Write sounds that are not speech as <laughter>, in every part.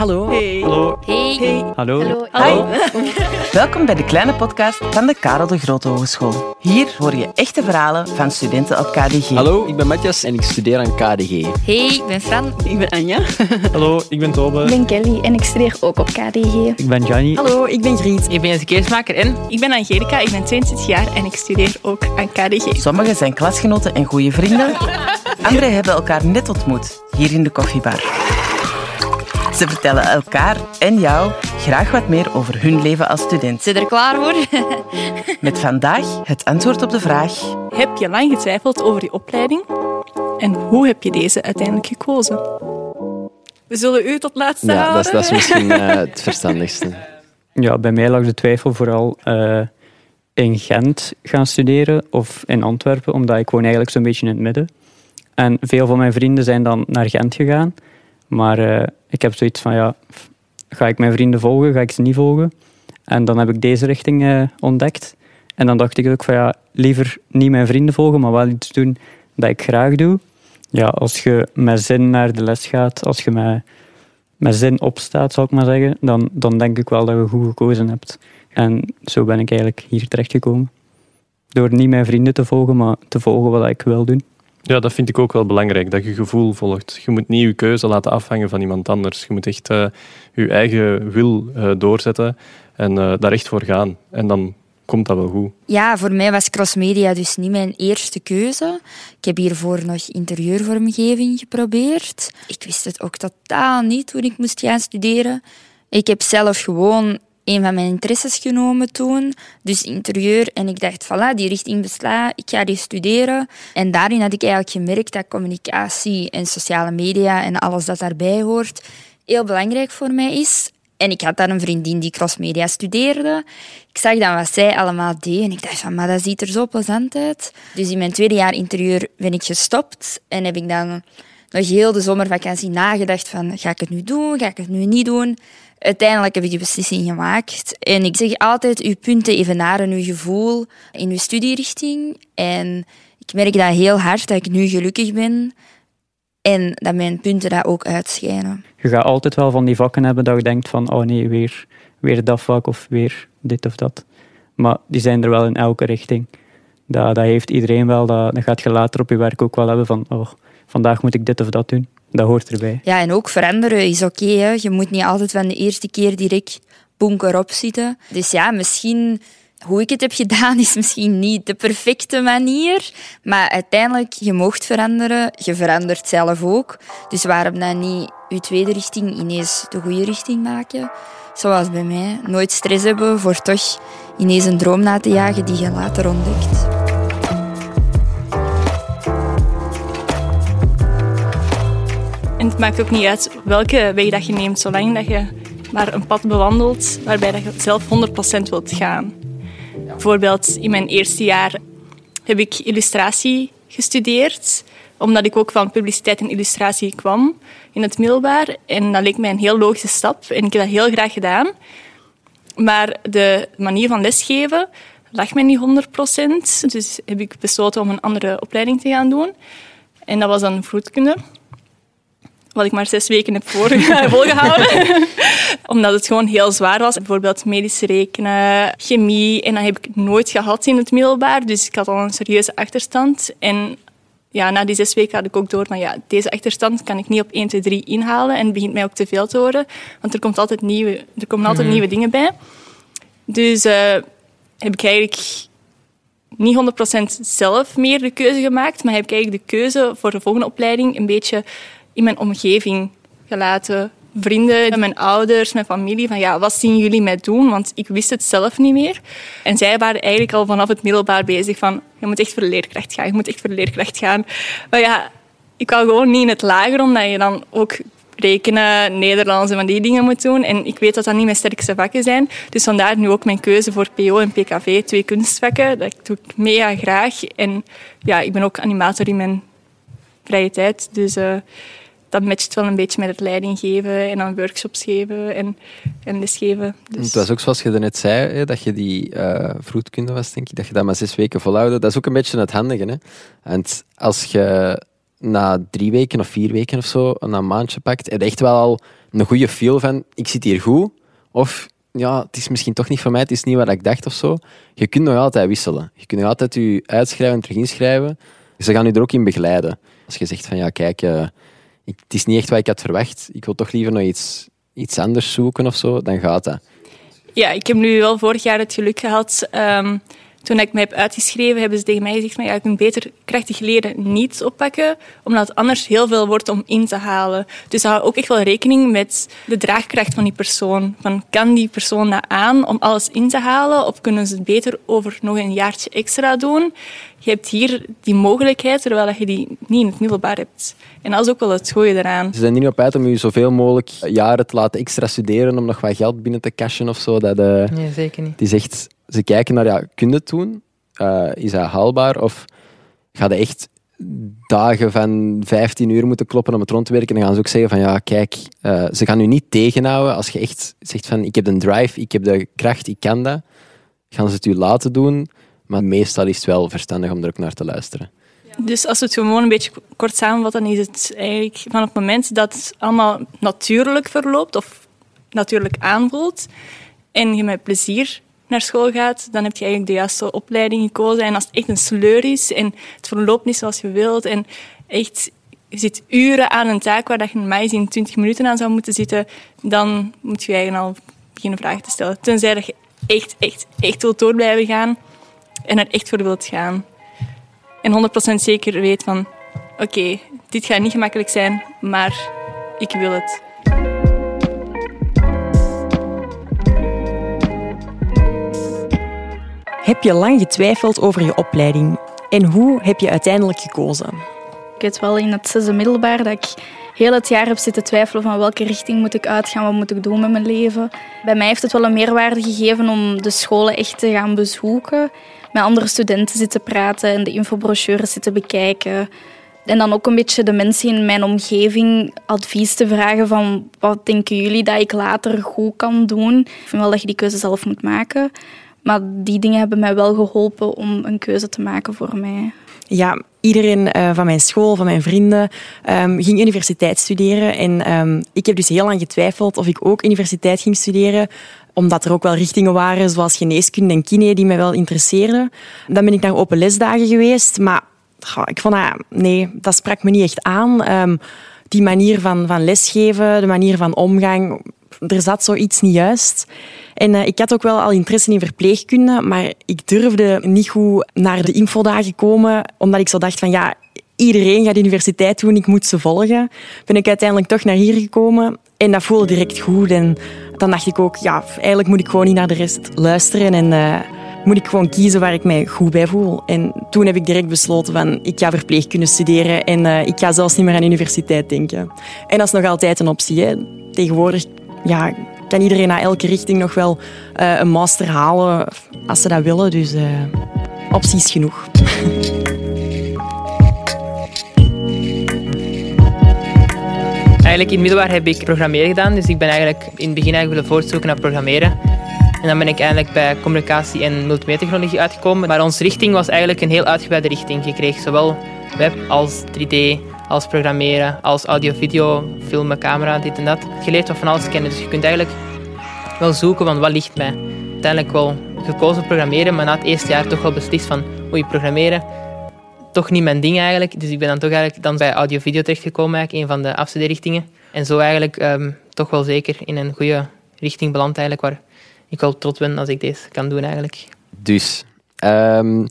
Hallo. Hey. Hallo. Hey. Hey. Hallo. Hallo. <laughs> Welkom bij de kleine podcast van de Karel de Grote Hogeschool. Hier hoor je echte verhalen van studenten op KDG. Hallo, ik ben Matthias en ik studeer aan KDG. Hey, ik ben Fran. Ik ben Anja. <laughs> Hallo, ik ben Tobe. Ik ben Kelly en ik studeer ook op KDG. Ik ben Gianni. Hallo, ik ben Griet. Ik ben een keersmaker en Ik ben Angelica, ik ben 22 jaar en ik studeer ook aan KDG. Sommigen zijn klasgenoten en goede vrienden. <laughs> Anderen hebben elkaar net ontmoet, hier in de koffiebar. Ze vertellen elkaar en jou graag wat meer over hun leven als student. Zit er klaar voor? <laughs> Met vandaag het antwoord op de vraag... Heb je lang getwijfeld over je opleiding? En hoe heb je deze uiteindelijk gekozen? We zullen u tot laatste Ja, dat is, houden. dat is misschien <laughs> eh, het verstandigste. Ja, bij mij lag de twijfel vooral eh, in Gent gaan studeren of in Antwerpen, omdat ik woon eigenlijk zo'n beetje in het midden. En veel van mijn vrienden zijn dan naar Gent gegaan. Maar eh, ik heb zoiets van, ja, ga ik mijn vrienden volgen, ga ik ze niet volgen? En dan heb ik deze richting eh, ontdekt. En dan dacht ik ook van, ja, liever niet mijn vrienden volgen, maar wel iets doen dat ik graag doe. Ja, als je met zin naar de les gaat, als je met, met zin opstaat, zal ik maar zeggen, dan, dan denk ik wel dat je goed gekozen hebt. En zo ben ik eigenlijk hier terechtgekomen. Door niet mijn vrienden te volgen, maar te volgen wat ik wil doen. Ja, dat vind ik ook wel belangrijk, dat je gevoel volgt. Je moet niet je keuze laten afhangen van iemand anders. Je moet echt eh, je eigen wil eh, doorzetten en eh, daar echt voor gaan. En dan komt dat wel goed. Ja, voor mij was crossmedia dus niet mijn eerste keuze. Ik heb hiervoor nog interieurvormgeving geprobeerd. Ik wist het ook totaal niet toen ik moest gaan studeren. Ik heb zelf gewoon een van mijn interesses genomen toen, dus interieur. En ik dacht, voilà, die richting besla, ik ga die studeren. En daarin had ik eigenlijk gemerkt dat communicatie en sociale media en alles dat daarbij hoort heel belangrijk voor mij is. En ik had dan een vriendin die crossmedia studeerde. Ik zag dan wat zij allemaal deed en ik dacht van, maar dat ziet er zo plezant uit. Dus in mijn tweede jaar interieur ben ik gestopt en heb ik dan nog heel de zomervakantie nagedacht van, ga ik het nu doen, ga ik het nu niet doen? Uiteindelijk heb ik die beslissing gemaakt. En ik zeg altijd, uw punten evenaren uw gevoel in uw studierichting. En ik merk dat heel hard, dat ik nu gelukkig ben. En dat mijn punten dat ook uitschijnen. Je gaat altijd wel van die vakken hebben dat je denkt van, oh nee, weer, weer dat vak of weer dit of dat. Maar die zijn er wel in elke richting. Dat, dat heeft iedereen wel. Dat, dat gaat je later op je werk ook wel hebben van, oh, vandaag moet ik dit of dat doen. Dat hoort erbij. Ja, en ook veranderen is oké. je moet niet altijd van de eerste keer direct bonk erop zitten. Dus ja, misschien hoe ik het heb gedaan is misschien niet de perfecte manier. Maar uiteindelijk, je moogt veranderen. Je verandert zelf ook. Dus waarom dan niet je tweede richting ineens de goede richting maken? Zoals bij mij. Nooit stress hebben voor toch ineens een droom na te jagen die je later ontdekt. En het maakt ook niet uit welke weg dat je neemt, zolang dat je maar een pad bewandelt waarbij dat je zelf 100% wilt gaan. Bijvoorbeeld in mijn eerste jaar heb ik illustratie gestudeerd, omdat ik ook van publiciteit en illustratie kwam in het middelbaar. En dat leek mij een heel logische stap en ik heb dat heel graag gedaan. Maar de manier van lesgeven lag mij niet 100%. Dus heb ik besloten om een andere opleiding te gaan doen. En dat was dan vroedkunde. Wat ik maar zes weken heb <laughs> volgehouden. <laughs> Omdat het gewoon heel zwaar was. Bijvoorbeeld medisch rekenen, chemie. En dat heb ik nooit gehad in het middelbaar. Dus ik had al een serieuze achterstand. En ja, na die zes weken had ik ook door van ja, deze achterstand kan ik niet op 1, 2, 3 inhalen. En het begint mij ook te veel te worden. Want er, komt altijd nieuwe, er komen altijd nieuwe dingen bij. Dus eh, heb ik eigenlijk niet 100% zelf meer de keuze gemaakt, maar heb ik eigenlijk de keuze voor de volgende opleiding een beetje in mijn omgeving gelaten. Vrienden, mijn ouders, mijn familie, van ja, wat zien jullie mij doen? Want ik wist het zelf niet meer. En zij waren eigenlijk al vanaf het middelbaar bezig van, je moet echt voor de leerkracht gaan, je moet echt voor de leerkracht gaan. Maar ja, ik wou gewoon niet in het lager, omdat je dan ook rekenen, Nederlands en van die dingen moet doen. En ik weet dat dat niet mijn sterkste vakken zijn. Dus vandaar nu ook mijn keuze voor PO en PKV, twee kunstvakken. Dat doe ik mega graag. En ja, ik ben ook animator in mijn vrije tijd. Dus uh, dat matcht wel een beetje met het leiding geven en dan workshops geven en, en lesgeven. Dus. Het was ook zoals je net zei, dat je die uh, vroedkunde was, denk ik, dat je dat maar zes weken volhouden. Dat is ook een beetje het handige. Hè? En als je na drie weken of vier weken of zo, een maandje pakt, heb je echt wel al een goede feel van, ik zit hier goed. Of, ja, het is misschien toch niet voor mij, het is niet wat ik dacht of zo. Je kunt nog altijd wisselen. Je kunt nog altijd je uitschrijven en terug inschrijven. Ze gaan je er ook in begeleiden. Als je zegt van, ja, kijk, uh, het is niet echt wat ik had verwacht. Ik wil toch liever nog iets, iets anders zoeken of zo, dan gaat dat. Ja, ik heb nu wel vorig jaar het geluk gehad... Um toen ik mij heb uitgeschreven, hebben ze tegen mij gezegd: van, ja, je kunt beter krachtig leren niet oppakken, omdat het anders heel veel wordt om in te halen. Dus hou ook echt wel rekening met de draagkracht van die persoon. Van, kan die persoon dat aan om alles in te halen, of kunnen ze het beter over nog een jaartje extra doen? Je hebt hier die mogelijkheid, terwijl je die niet in het middelbaar hebt. En dat is ook wel het goede eraan. Ze zijn er niet op uit om je zoveel mogelijk jaren te laten extra studeren om nog wat geld binnen te cashen of zo. Dat, uh, nee, zeker niet. Die zegt ze kijken naar, ja, kun je het doen? Uh, is dat haalbaar? Of ga je echt dagen van 15 uur moeten kloppen om het rond te werken? Dan gaan ze ook zeggen van, ja, kijk, uh, ze gaan u niet tegenhouden. Als je echt zegt van, ik heb de drive, ik heb de kracht, ik kan dat. Gaan ze het u laten doen. Maar meestal is het wel verstandig om er ook naar te luisteren. Dus als we het gewoon een beetje kort samenvatten, is het eigenlijk van het moment dat het allemaal natuurlijk verloopt of natuurlijk aanvoelt en je met plezier naar school gaat, dan heb je eigenlijk de juiste opleiding gekozen. En als het echt een sleur is en het verloopt niet zoals je wilt en echt je zit uren aan een taak waar dat je normaal in 20 minuten aan zou moeten zitten, dan moet je eigenlijk al beginnen vragen te stellen. Tenzij je echt, echt, echt wilt door blijven gaan en er echt voor wilt gaan. En 100% zeker weet van, oké, dit gaat niet gemakkelijk zijn, maar ik wil het. Heb je lang getwijfeld over je opleiding? En hoe heb je uiteindelijk gekozen? Ik weet wel in het zesde middelbaar dat ik heel het jaar heb zitten twijfelen van welke richting moet ik uitgaan, wat moet ik doen met mijn leven. Bij mij heeft het wel een meerwaarde gegeven om de scholen echt te gaan bezoeken, met andere studenten zitten praten en de infobrochures zitten bekijken. En dan ook een beetje de mensen in mijn omgeving advies te vragen van wat denken jullie dat ik later goed kan doen. Ik vind wel dat je die keuze zelf moet maken. Maar die dingen hebben mij wel geholpen om een keuze te maken voor mij. Ja, iedereen uh, van mijn school, van mijn vrienden, um, ging universiteit studeren. En um, ik heb dus heel lang getwijfeld of ik ook universiteit ging studeren omdat er ook wel richtingen waren, zoals geneeskunde en kine, die mij wel interesseerden. Dan ben ik naar open lesdagen geweest, maar ik vond dat, nee, dat sprak me niet echt aan. Um, die manier van, van lesgeven, de manier van omgang, er zat zoiets niet juist. En uh, ik had ook wel al interesse in verpleegkunde, maar ik durfde niet goed naar de infodagen komen, omdat ik zo dacht van ja, iedereen gaat de universiteit doen, ik moet ze volgen. Ben ik uiteindelijk toch naar hier gekomen en dat voelde direct goed. En dan dacht ik ook, ja, eigenlijk moet ik gewoon niet naar de rest luisteren en uh, moet ik gewoon kiezen waar ik mij goed bij voel. En toen heb ik direct besloten van, ik ga verpleegkunde studeren en uh, ik ga zelfs niet meer aan universiteit denken. En dat is nog altijd een optie. Tegenwoordig ja, kan iedereen naar elke richting nog wel uh, een master halen als ze dat willen. Dus uh, opties genoeg. Eigenlijk in het middelbaar heb ik programmeren gedaan. Dus ik ben eigenlijk in het begin eigenlijk willen voortzoeken naar programmeren. En dan ben ik eigenlijk bij communicatie en multimediatechnologie uitgekomen. Maar onze richting was eigenlijk een heel uitgebreide richting. Je kreeg zowel web als 3D als programmeren, als audio-video, filmen, camera, dit en dat. Je leert wat van alles kennen, dus je kunt eigenlijk wel zoeken van wat ligt mij. Uiteindelijk wel gekozen programmeren, maar na het eerste jaar toch wel beslist van oei, programmeren, toch niet mijn ding eigenlijk. Dus ik ben dan toch eigenlijk dan bij audio-video terechtgekomen, eigenlijk, een van de afstudeerrichtingen. En zo eigenlijk um, toch wel zeker in een goede richting beland eigenlijk, waar ik wel trots ben als ik deze kan doen eigenlijk. Dus, um,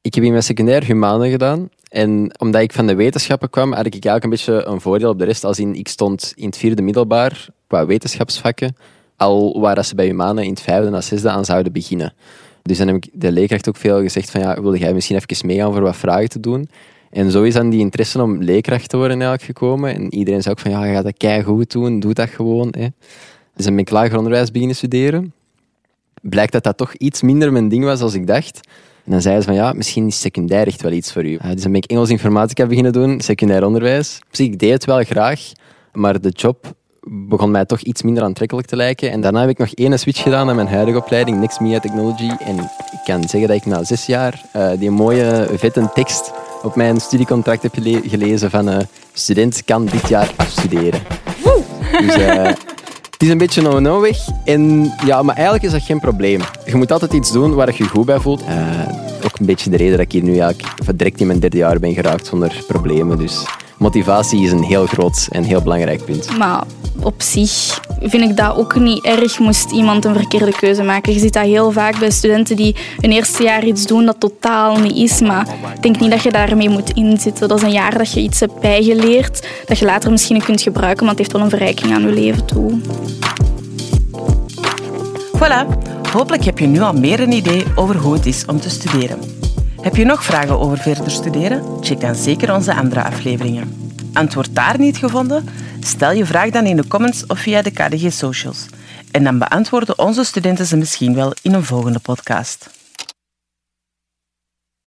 ik heb in mijn secundair humanen gedaan. En omdat ik van de wetenschappen kwam, had ik eigenlijk een beetje een voordeel op de rest. Als in, ik stond in het vierde middelbaar qua wetenschapsvakken, al waar ze bij humanen in het vijfde en zesde aan zouden beginnen. Dus dan heb ik de leerkracht ook veel gezegd van ja, wilde jij misschien even meegaan voor wat vragen te doen? En zo is dan die interesse om leerkracht te worden eigenlijk gekomen. En iedereen zei ook van ja, je gaat dat kei goed doen, doe dat gewoon. Hè. Dus dan ben ik lager onderwijs beginnen studeren. Blijkt dat dat toch iets minder mijn ding was als ik dacht. En dan zeiden ze van ja, misschien is secundair echt wel iets voor u. Uh, dus dan ben ik Engels informatica beginnen doen, secundair onderwijs. Dus ik deed het wel graag, maar de job begon mij toch iets minder aantrekkelijk te lijken. En daarna heb ik nog één switch gedaan naar mijn huidige opleiding, Next Media Technology. En ik kan zeggen dat ik na zes jaar uh, die mooie, vette tekst op mijn studiecontract heb gele- gelezen van eh, student kan dit jaar afstuderen. Dus eh, het is een beetje een no weg. En ja, maar eigenlijk is dat geen probleem. Je moet altijd iets doen waar je je goed bij voelt. Eh, ook een beetje de reden dat ik hier nu eigenlijk direct in mijn derde jaar ben geraakt zonder problemen. Dus motivatie is een heel groot en heel belangrijk punt. Maar op zich vind ik dat ook niet erg moest iemand een verkeerde keuze maken. Je ziet dat heel vaak bij studenten die hun eerste jaar iets doen dat totaal niet is. Maar ik denk niet dat je daarmee moet inzitten. Dat is een jaar dat je iets hebt bijgeleerd, dat je later misschien kunt gebruiken, want het heeft wel een verrijking aan je leven toe. Voilà, hopelijk heb je nu al meer een idee over hoe het is om te studeren. Heb je nog vragen over verder studeren? Check dan zeker onze andere afleveringen. Antwoord daar niet gevonden? Stel je vraag dan in de comments of via de KDG Socials. En dan beantwoorden onze studenten ze misschien wel in een volgende podcast.